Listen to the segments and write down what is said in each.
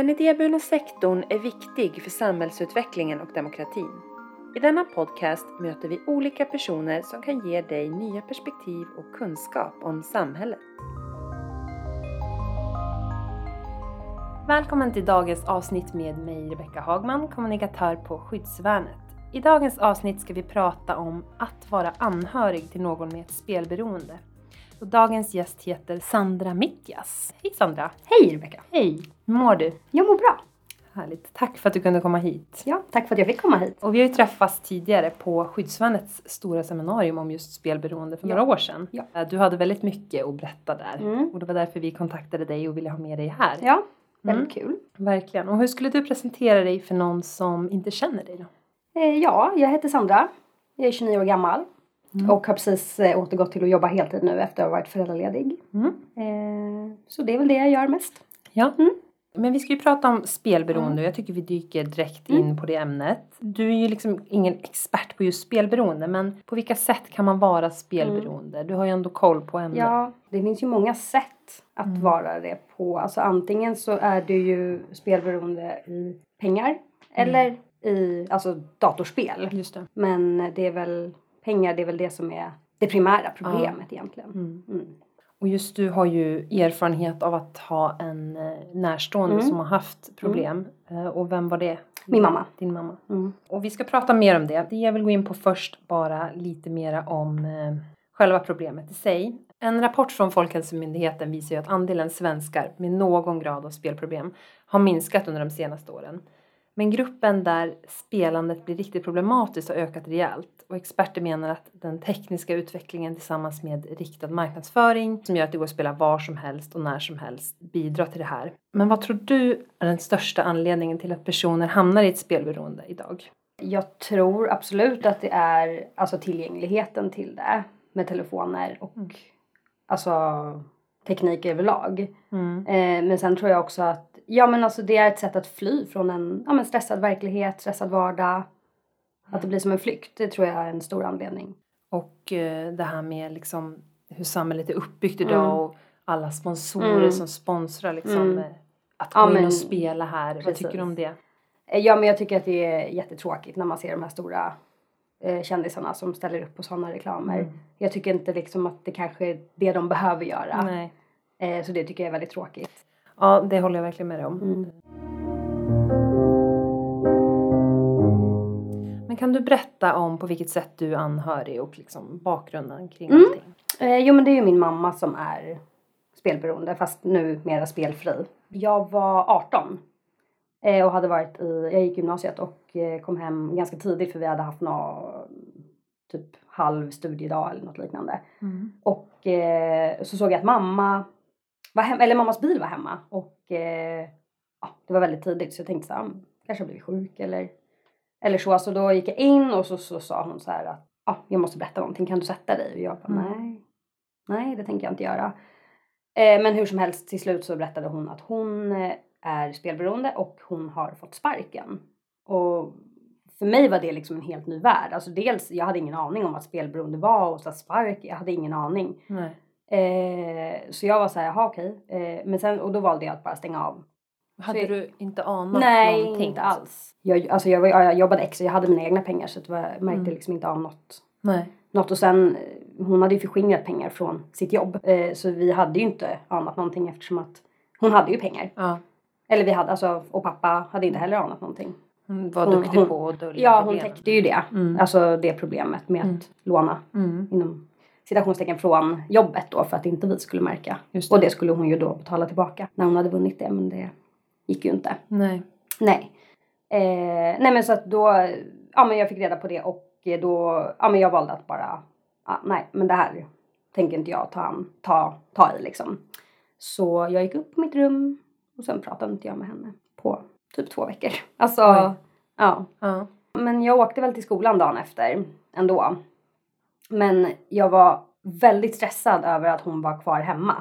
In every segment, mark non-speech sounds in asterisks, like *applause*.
Den idéburna sektorn är viktig för samhällsutvecklingen och demokratin. I denna podcast möter vi olika personer som kan ge dig nya perspektiv och kunskap om samhället. Välkommen till dagens avsnitt med mig Rebecka Hagman, kommunikatör på Skyddsvärnet. I dagens avsnitt ska vi prata om att vara anhörig till någon med ett spelberoende. Och dagens gäst heter Sandra Mitjas. Hej Sandra! Hej Rebecka! Hej! Hur mår du? Jag mår bra. Härligt. Tack för att du kunde komma hit. Ja, tack för att jag fick komma hit. Och vi har ju träffats tidigare på Skyddsvärnets stora seminarium om just spelberoende för Ja. några år sedan. Ja. Eh, Du hade väldigt mycket att berätta där. Mm. Och det var därför vi kontaktade dig och ville ha med dig här. Ja, väldigt kul. Verkligen. Och hur skulle du presentera dig för någon som inte känner dig då? Eh, ja, jag heter Sandra. Jag är 29 år gammal. Och har precis eh, återgått till att jobba heltid nu efter att ha varit föräldraledig. Mm. Eh, så det är väl det jag gör mest. Ja. Mm. Men vi ska ju prata om spelberoende och jag tycker vi dyker direkt in på det ämnet. Du är ju liksom ingen expert på just spelberoende men på vilka sätt kan man vara spelberoende? Du har ju ändå koll på ämnet. Ja, det finns ju många sätt att vara det på. Alltså antingen så är du ju spelberoende i pengar eller i alltså datorspel. Just det. Men det är väl pengar, det är väl det som är det primära problemet egentligen. Mm. Mm. Och just du har ju erfarenhet av att ha en eh, närstående Mm. som har haft problem. Eh, Och vem var det? Min mamma. Din mamma. Mm. Och vi ska prata mer om det. Det jag vill gå in på först bara lite mera om eh, själva problemet i sig. En rapport från Folkhälsomyndigheten visar ju att andelen svenskar med någon grad av spelproblem har minskat under de senaste åren. Men gruppen där spelandet blir riktigt problematiskt har ökat rejält och experter menar att den tekniska utvecklingen tillsammans med riktad marknadsföring som gör att det går att spela var som helst och när som helst bidrar till det här. Men vad tror du är den största anledningen till att personer hamnar i ett spelberoende idag? Jag tror absolut att det är alltså tillgängligheten till det med telefoner och Mm. alltså teknik överlag. Mm. Eh, men sen tror jag också att ja men alltså det är ett sätt att fly från en ja, men stressad verklighet, stressad vardag. Att det blir som en flykt, det tror jag är en stor anledning. Och eh, det här med liksom hur samhället är uppbyggt idag Mm. och alla sponsorer Mm. som sponsrar liksom Mm. eh, att Ja, gå in men och spela här. Vad precis. tycker du om det? Eh, ja men jag tycker att det är jättetråkigt när man ser de här stora eh, kändisarna som ställer upp på sådana reklamer. Mm. Jag tycker inte liksom att det kanske är det de behöver göra. Nej. Eh, så det tycker jag är väldigt tråkigt. Ja, det håller jag verkligen med dig om. Mm. Men kan du berätta om på vilket sätt du är anhörig och liksom bakgrunden kring Mm. allting? Eh, jo men det är ju min mamma som är spelberoende fast nu mera spelfri. Jag var 18 eh, och hade varit i, jag gick gymnasiet och eh, kom hem ganska tidigt för vi hade haft någon typ halv studiedag eller något liknande. Mm. Och eh, så såg jag att mamma var hem, eller mammas bil var hemma och eh, ja, det var väldigt tidigt så jag tänkte så här, "Mm, kanske har blivit sjuk eller, eller så. Så då gick jag in och så, så sa hon så här att ja, jag måste berätta någonting, kan du sätta dig? Och jag bara Mm. nej, nej det tänker jag inte göra. Eh, men hur som helst till slut så berättade hon att hon eh, är spelberoende och hon har fått sparken. Och för mig var det liksom en helt ny värld. Alltså dels, jag hade ingen aning om vad spelberoende var och så spark, jag hade ingen aning. Nej. Eh, så jag var så här, jaha okej. Eh, men sen, och då valde jag att bara stänga av. Hade Så- du inte anat Nej, någonting? inte alls. Jag, alltså jag, var, jag jobbade extra, jag hade mina egna pengar så var, jag märkte Mm. liksom inte av något. Nej. något. Och sen, hon hade ju förskingrat pengar från sitt jobb. Eh, så vi hade ju inte anat någonting eftersom att hon hade ju pengar. Ja. Eller vi hade, alltså, och pappa hade inte heller anat någonting. Hon var Hon- duktig hon- på att dölja Ja, hon täckte ju det. Mm. Alltså det problemet med Mm. att låna Mm. inom citationstecken från jobbet då för att inte vi skulle märka. Det. Och det skulle hon ju då betala tillbaka när hon hade vunnit det men det gick ju inte. Nej. Nej. Eh, nej men så att då, ja men jag fick reda på det och då, ja men jag valde att bara, ja, nej men det här tänker inte jag ta, an, ta, ta i liksom. Så jag gick upp på mitt rum och sen pratade inte jag med henne på typ två veckor. Alltså, ja. Ja. Men jag åkte väl till skolan dagen efter ändå. Men jag var väldigt stressad över att hon var kvar hemma.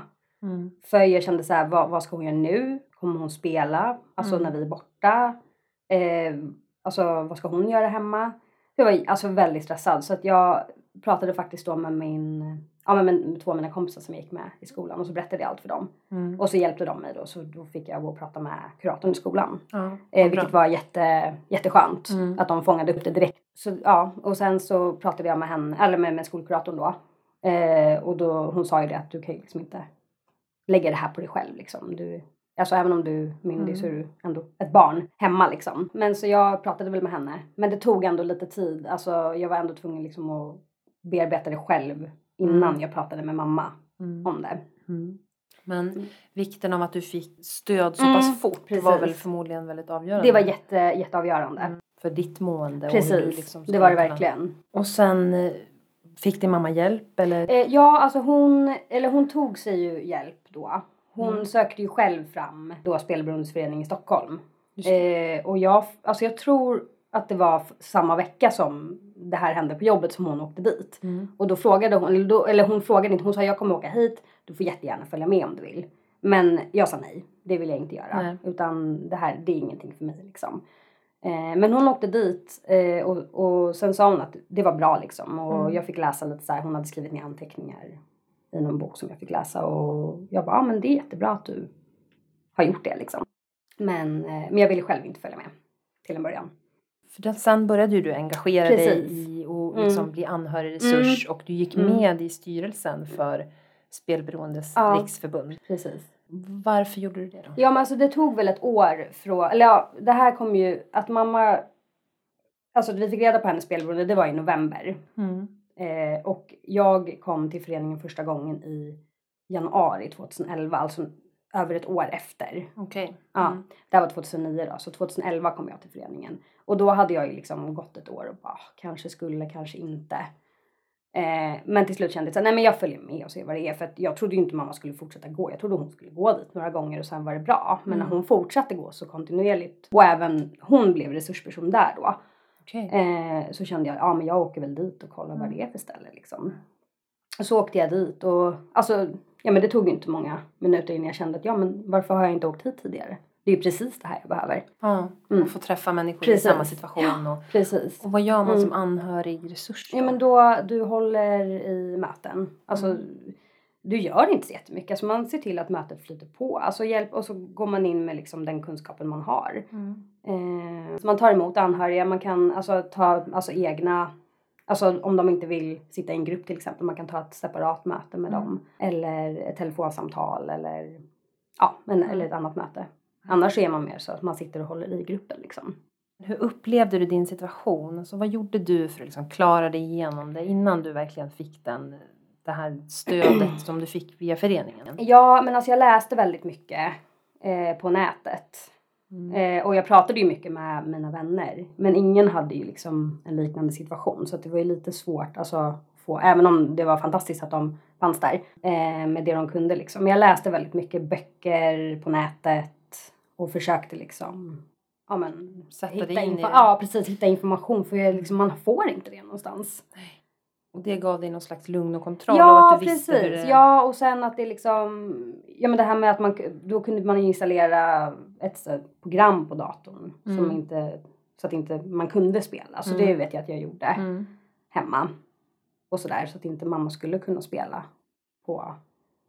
Mm. För jag kände så här, vad, vad ska hon göra nu? Kommer hon spela? Alltså Mm. när vi är borta? Eh, alltså vad ska hon göra hemma? Jag var alltså väldigt stressad så att jag pratade faktiskt då med min ja, men med två av mina kompisar som jag gick med i skolan och så berättade jag allt för dem. Mm. Och så hjälpte de mig då så då fick jag gå och prata med kuratorn i skolan. Ja, Eh, vilket var jätte, jätteskönt Mm. att de fångade upp det direkt. Så, ja, och sen så pratade jag med henne, eller med, med skolkuratorn då. Eh, och då, hon sa ju det att du kan ju liksom inte lägga det här på dig själv liksom. Du, alltså även om du är myndig så är du ändå ett barn hemma liksom. Men så jag pratade väl med henne. Men det tog ändå lite tid. Alltså jag var ändå tvungen liksom att bearbeta det själv innan Mm. jag pratade med mamma Mm. om det. Mm. Men vikten av att du fick stöd så pass fort var precis. väl förmodligen väldigt avgörande. Det var jätte, jätteavgörande. För ditt mående. Precis, liksom det var det verkligen. Och sen eh, fick din mamma hjälp eller? Eh, ja, alltså hon, eller hon tog sig ju hjälp då. Hon Mm. sökte ju själv fram då Spelberoendesföreningen i Stockholm. Eh, och jag, alltså jag tror att det var samma vecka som det här hände på jobbet som hon åkte dit. Mm. Och då frågade hon, eller, då, eller hon frågade inte, hon sa jag kommer åka hit, du får jättegärna följa med om du vill. Men jag sa nej, det vill jag inte göra. Nej. Utan det här, det är ingenting för mig liksom. Eh, men hon åkte dit eh, och, och sen sa hon att det var bra liksom. Och Mm. jag fick läsa lite så här, hon hade skrivit ner anteckningar i någon bok som jag fick läsa. Och jag bara, ja men det är jättebra att du har gjort det liksom. Men, eh, men jag ville själv inte följa med till en början. För sen började ju du engagera dig Precis. i och Mm. liksom bli anhörigresurs och du gick Mm. med i styrelsen för Spelberoendes Ja. riksförbund. Precis. Varför gjorde du det då? Ja men alltså det tog väl ett år från, eller ja, det här kom ju, att mamma, alltså vi fick reda på hennes spelberoende, det var i november. Mm. Eh, och jag kom till föreningen första gången i januari 2011, alltså över ett år efter. Okej. Ja, Mm. det här var 2009 då, så 2011 kom jag till föreningen. Och då hade jag ju liksom gått ett år och bara, "Ah, kanske skulle, kanske inte. Eh, men till slut kände jag så här, nej men jag följer med och ser vad det är. För att jag trodde ju inte mamma skulle fortsätta gå. Jag trodde hon skulle gå dit några gånger och sen var det bra. Men Mm. när hon fortsatte gå så kontinuerligt och även hon blev resursperson där då. Okej. Eh, så kände jag, ja men jag åker väl dit och kollar vad Mm. det är för ställe liksom. Så åkte jag dit och alltså, ja men det tog inte många minuter innan jag kände att ja men varför har jag inte åkt hit tidigare? Det är ju precis det här jag behöver. Ja, Mm. få träffa människor Precis. i samma situation. Och, Precis. och vad gör man Mm. som anhörig resurs Ja men då, du håller i möten. Alltså Mm. du gör inte så jättemycket. Alltså man ser till att mötet flyter på. Alltså hjälp och så går man in med liksom den kunskapen man har. Mm. Eh, man tar emot anhöriga, man kan alltså ta alltså egna Alltså om de inte vill sitta i en grupp till exempel, man kan ta ett separat möte med Mm. dem. Eller ett telefonsamtal eller, ja, men, Mm. eller ett annat möte. Annars är man mer så att man sitter och håller i gruppen liksom. Hur upplevde du din situation? Alltså, vad gjorde du för att liksom klara dig igenom det innan du verkligen fick den, det här stödet som du fick via föreningen? Ja, men alltså jag läste väldigt mycket eh, på nätet. Mm. Eh, och jag pratade ju mycket med mina vänner. Men ingen hade ju liksom en liknande situation. Så att det var ju lite svårt alltså, att få, även om det var fantastiskt att de fanns där eh, med det de kunde liksom. Men jag läste väldigt mycket böcker på nätet och försökte liksom ja, men, Sätta hitta, dig in i det. ja, precis, hitta information för jag, liksom, man får inte det någonstans. Och det gav dig någon slags lugn och kontroll och Ja, att du visste precis. hur det... Ja, och sen att det liksom... Ja, men det här med att man... Då kunde man installera ett program på datorn. Som Mm. inte... Så att inte man kunde spela. Så Mm. det vet jag att jag gjorde Mm. hemma. Och sådär. Så att inte mamma skulle kunna spela på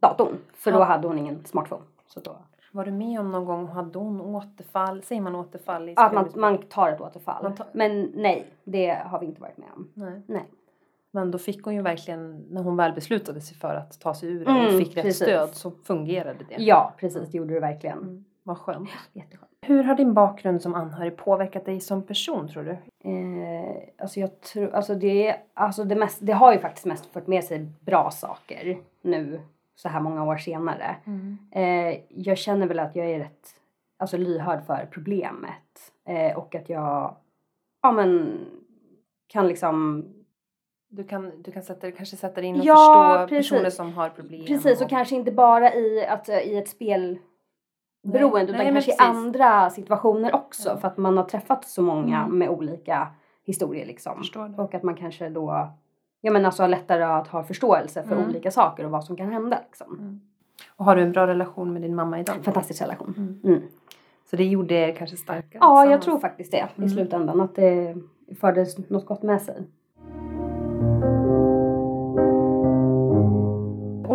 datorn. För då Ja. hade hon ingen smartphone. Så då... Var du med om någon gång, hade hon återfall? Säger man återfall i Att man, man tar ett återfall. Tar- Men nej, det har vi inte varit med om. Nej. Nej. Men då fick hon ju verkligen, när hon väl beslutade sig för att ta sig ur det och Mm, fick rätt precis. stöd så fungerade det. Ja, precis. Det gjorde det verkligen. Mm. Vad skönt. Jätteskönt. Hur har din bakgrund som anhörig påverkat dig som person tror du? Eh, alltså jag tror, alltså det, alltså det, mest, det har ju faktiskt mest fört med sig bra saker nu så här många år senare. Eh, jag känner väl att jag är rätt alltså lyhörd för problemet eh, och att jag ja men kan liksom Du kan, du kan sätta, kanske sätta dig in och Ja, förstå precis. personer som har problem. precis och kanske inte bara i, att, i ett spel beroende Nej, utan nej, kanske i andra situationer också Ja. för att man har träffat så många Mm. med olika historier liksom. Och att man kanske då ja, men alltså har lättare att ha förståelse för Mm. olika saker och vad som kan hända. Liksom. Mm. Och har du en bra relation med din mamma idag? Fantastisk relation. Mm. Mm. Så det gjorde er kanske starka? Ja, jag tror faktiskt det Mm. i slutändan. Att det förde något gott med sig.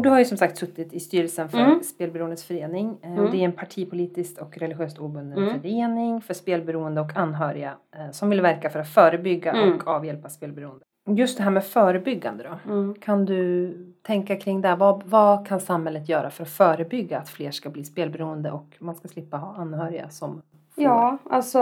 Du har ju som sagt suttit i styrelsen för Mm. Spelberoendes förening. Eh, Mm. Det är en partipolitiskt och religiöst obunden Mm. förening för spelberoende och anhöriga eh, som vill verka för att förebygga Mm. och avhjälpa spelberoende. Just det här med förebyggande då. Mm. Kan du tänka kring det? Vad, vad kan samhället göra för att förebygga att fler ska bli spelberoende och man ska slippa ha anhöriga som får? Ja, alltså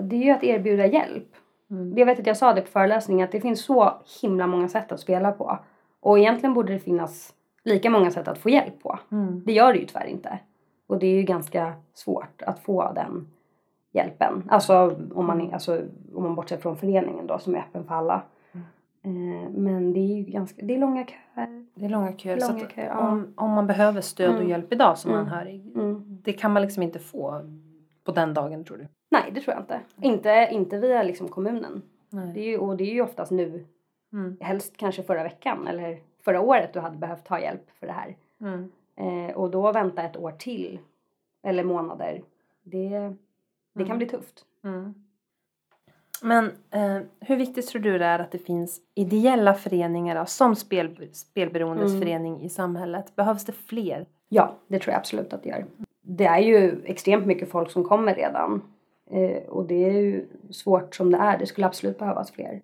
det är ju att erbjuda hjälp. Mm. Jag vet att jag sa det på föreläsningen att det finns så himla många sätt att spela på. Och egentligen borde det finnas lika många sätt att få hjälp på. Mm. Det gör det ju tyvärr inte. Och det är ju ganska svårt att få den hjälpen. Alltså om man, alltså, om man bortser från föreningen då som är öppen för alla. Eh, men det är ju ganska, det är långa köer. Det är långa köer. Långa köer, ja. om, om man behöver stöd och Mm. hjälp idag som Mm. anhörig. Mm. Det kan man liksom inte få på den dagen tror du? Nej det tror jag inte. Inte, inte via liksom kommunen. Nej. Det är ju, och det är ju oftast nu, Mm. helst kanske förra veckan eller förra året du hade behövt ta hjälp för det här. Mm. Eh, och då vänta ett år till, eller månader, det, det kan Mm. bli tufft. Mm. Men eh, hur viktigt tror du det är att det finns ideella föreningar då, som spel, Spelberoendes Mm. förening i samhället? Behövs det fler? Ja, det tror jag absolut att det gör. Det är ju extremt mycket folk som kommer redan. Eh, och det är ju svårt som det är. Det skulle absolut behövas fler.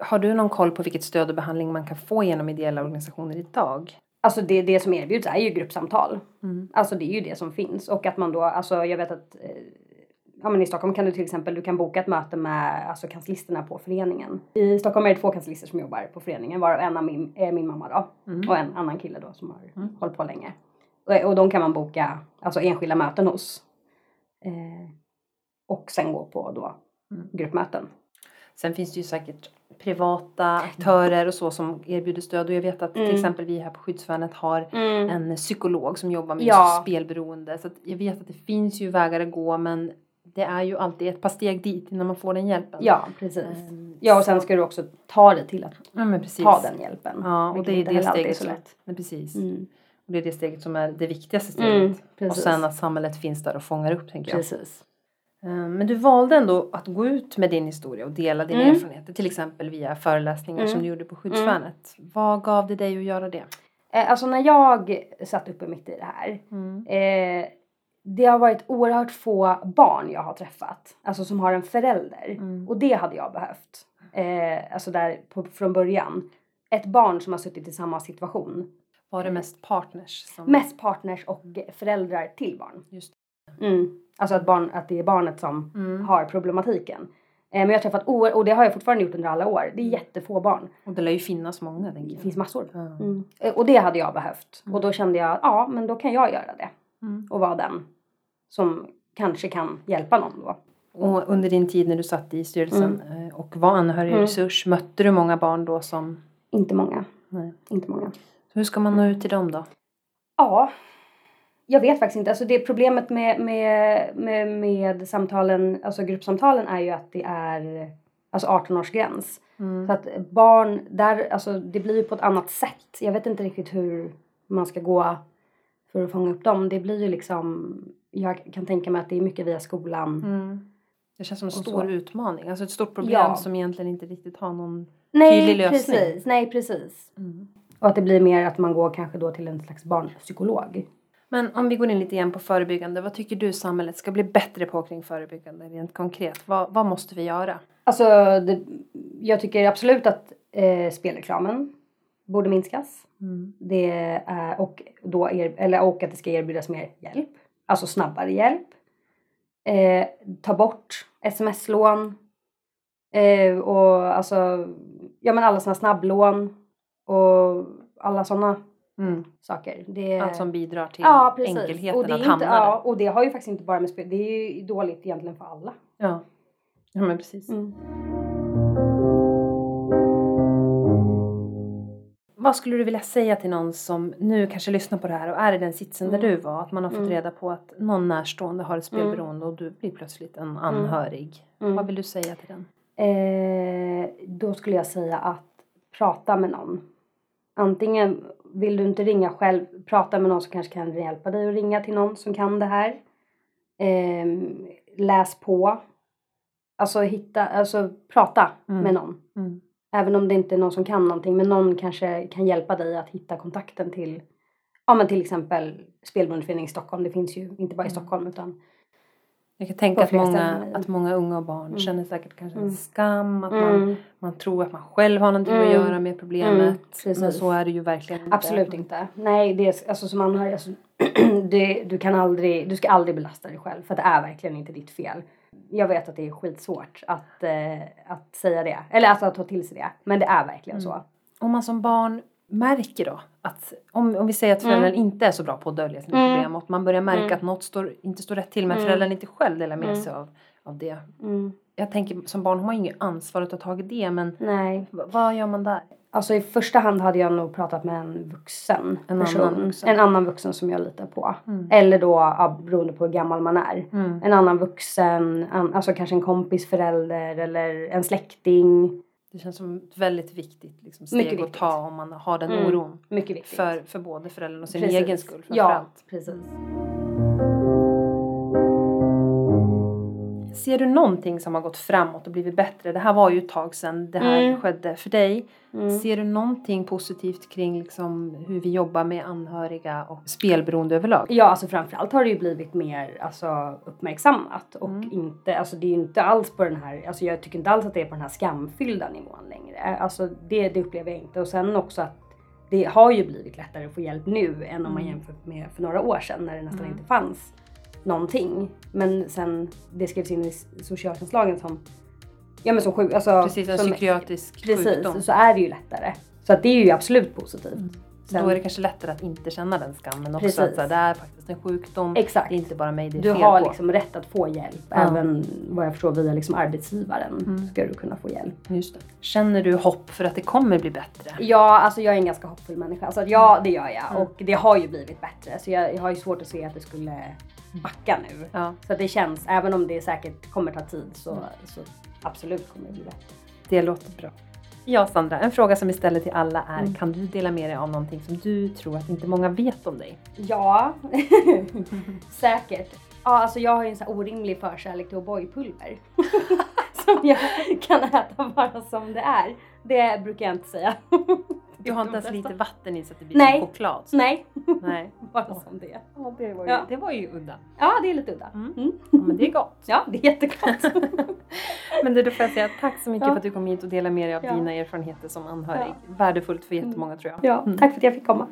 Har du någon koll på vilket stöd och behandling man kan få genom ideella organisationer idag? Alltså det, det som erbjuds är ju gruppsamtal. Mm. Alltså det är ju det som finns. Och att man då, alltså jag vet att eh, Ja men i Stockholm kan du till exempel, du kan boka ett möte med alltså kanslisterna på föreningen. I Stockholm är det två kanslister som jobbar på föreningen varav en av min, är min mamma då. Mm. Och en annan kille då som har Mm. hållit på länge. Och, och de kan man boka alltså enskilda möten hos. Eh, och sen gå på då Mm. gruppmöten. Sen finns det ju säkert privata aktörer och så som erbjuder stöd och jag vet att till Mm. exempel vi här på Skyddsvärnet har en psykolog som jobbar med Ja. spelberoende. Så att jag vet att det finns ju vägar att gå men det är ju alltid ett par steg dit innan man får den hjälpen. Ja precis. Ehm, Ja och sen ska du också ta dig till att ja, ta den hjälpen. Ja, och det är det steget så lätt. men precis. Mm. Och det är det steget som är det viktigaste steget. Mm, och precis. sen att samhället finns där och fångar upp tänker jag. Precis. Ehm, Men du valde ändå att gå ut med din historia och dela dina Mm. erfarenheter. Till exempel via föreläsningar Mm. som du gjorde på Skyddsvärnet. Vad gav det dig att göra det? Eh, alltså när jag satt uppe mitt i det här. Eh, det har varit oerhört få barn jag har träffat. Alltså som har en förälder. Mm. Och det hade jag behövt. Eh, alltså där på, från början. Ett barn som har suttit i samma situation. Var det mest partners? Som... Mest partners och föräldrar till barn. Just Mm. Alltså att, barn, att det är barnet som Mm. har problematiken. Eh, men jag har träffat och det har jag fortfarande gjort under alla år. Det är jättefå barn. Och det lär ju finnas många Det finns massor. Mm. Eh, Och det hade jag behövt. Och då kände jag, ja men då kan jag göra det. Mm. Och vara den som kanske kan hjälpa någon då. Och under din tid när du satt i styrelsen eh, och var anhörigresurs, mötte du många barn då som... Inte många. Nej. Inte många. Så hur ska man nå ut till dem då? Ja. Jag vet faktiskt inte. Alltså det problemet med, med, med, med samtalen, alltså gruppsamtalen är ju att det är alltså 18-årsgräns. Mm. Så att barn, där, alltså det blir ju på ett annat sätt. Jag vet inte riktigt hur man ska gå för att fånga upp dem. Det blir ju liksom, jag kan tänka mig att det är mycket via skolan. Mm. Det känns som en stor så. utmaning. Alltså ett stort problem Ja. som egentligen inte riktigt har någon... Nej, Tydlig lösning. precis. Nej, precis. Mm. Och att det blir mer att man går kanske då till en slags barnpsykolog. Men om vi går in lite igen på förebyggande. Vad tycker du samhället ska bli bättre på kring förebyggande rent konkret? Vad, vad måste vi göra? Alltså, det, jag tycker absolut att eh, spelreklamen borde minskas. Mm. Det är, och, då er, eller, och att det ska erbjudas mer hjälp. Alltså snabbare hjälp. Eh, ta bort sms-lån. Eh, och alltså, ja men alla sådana snabblån. Och alla sådana Mm. saker. Det, Allt som bidrar till ja, enkelheten och det är att inte, hamna ja, där. och det har ju faktiskt inte bara med spel, det är ju dåligt egentligen för alla. Ja. ja, men precis. Mm. Vad skulle du vilja säga till någon som nu kanske lyssnar på det här och är i den sitsen där Mm. du var? Att man har fått Mm. reda på att någon närstående har ett spelberoende och du blir plötsligt en anhörig. Mm. Vad vill du säga till den? Eh, då skulle jag säga att prata med någon. Antingen vill du inte ringa själv, prata med någon som kanske kan hjälpa dig att ringa till någon som kan det här. Eh, läs på. Alltså hitta, alltså prata Mm. med någon. Mm. Även om det inte är någon som kan någonting, men någon kanske kan hjälpa dig att hitta kontakten till ja men till exempel spelberoendeförening i Stockholm. Det finns ju inte bara i Mm. Stockholm utan Jag kan tänka att många, att många unga och barn Mm. känner säkert kanske en Mm. skam. Att man, mm, man tror att man själv har någonting att Mm. göra med problemet. Mm, men så är det ju verkligen inte. absolut inte. Nej, det är alltså som anhörig, alltså, *clears throat* det, du kan aldrig, du ska aldrig belasta dig själv för det är verkligen inte ditt fel. Jag vet att det är skitsvårt att, eh, att säga det, eller alltså att ta till sig det. Men det är verkligen så. Om man som barn märker då att om, om vi säger att föräldrarna inte är så bra på att dölja sina Mm. problem och man börjar märka Mm. att något står, inte står rätt till men Mm. föräldrarna inte själv delar med Mm. sig av, av det. Mm. Jag tänker som barn har man ju inget ansvar att ta tag i det men Nej. vad gör man där? Alltså i första hand hade jag nog pratat med en vuxen En person. annan vuxen. En annan vuxen som jag litar på. Mm. Eller då ja, beroende på hur gammal man är. Mm. En annan vuxen, an, alltså kanske en kompis förälder eller en släkting. Det känns som ett väldigt viktigt liksom, steg Mycket att viktigt. ta om man har den Mm. oron. Mycket viktigt. För, för både föräldern och sin Precis. egen skull Ja, framförallt. precis. Ser du någonting som har gått framåt och blivit bättre? Det här var ju ett tag sedan det här Mm. skedde för dig. Mm. Ser du någonting positivt kring liksom hur vi jobbar med anhöriga och spelberoende överlag? Ja, alltså framförallt har det ju blivit mer alltså, uppmärksammat och Mm. inte, alltså det är ju inte alls på den här, alltså jag tycker inte alls att det är på den här skamfyllda nivån längre. Alltså det, det upplever jag inte och sen också att det har ju blivit lättare att få hjälp nu än om man Mm. jämför med för några år sedan när det nästan Mm. inte fanns någonting. Men sen det skrevs in i socialtjänstlagen som, ja men som sjuk, alltså. Precis, en som, psykiatrisk Precis, sjukdom. så är det ju lättare. Så att det är ju absolut positivt. Mm. Sen- Då är det kanske lättare att inte känna den skammen också. Precis. Att så här, det är faktiskt en sjukdom. Exakt. Det är inte bara mig det är Du fel har på. liksom rätt att få hjälp. Ja. Även vad jag förstår via liksom arbetsgivaren Mm. ska du kunna få hjälp. Just det. Känner du hopp för att det kommer bli bättre? Ja, alltså jag är en ganska hoppfull människa. Alltså ja, det gör jag. Mm. Och det har ju blivit bättre. Så jag, jag har ju svårt att se att det skulle backa nu. Ja, Så det känns, även om det säkert kommer ta tid så, Mm. så absolut kommer det bli bättre. det låter bra. Ja, Sandra, en fråga som vi ställer till alla är Mm. kan du dela med dig av någonting som du tror att inte många vet om dig? Ja, *laughs* säkert. Ja, alltså jag har ju en sån här orimlig förkärlek till O'boy-pulver. *laughs* som jag kan äta bara som det är. Det brukar jag inte säga. *laughs* Du har inte ens lite vatten i så att det blir Nej. som choklad? Nej, Nej. bara som det. Ja, det var ju, Ja. det var ju udda. Ja, det är lite udda. Mm. Mm. Ja, men det är gott. Ja, det är jättegott. *laughs* Men du, då får jag säga tack så mycket Ja. för att du kom hit och delade med dig av Ja. dina erfarenheter som anhörig. Värdefullt för jättemånga tror jag. ja, Mm. tack för att jag fick komma.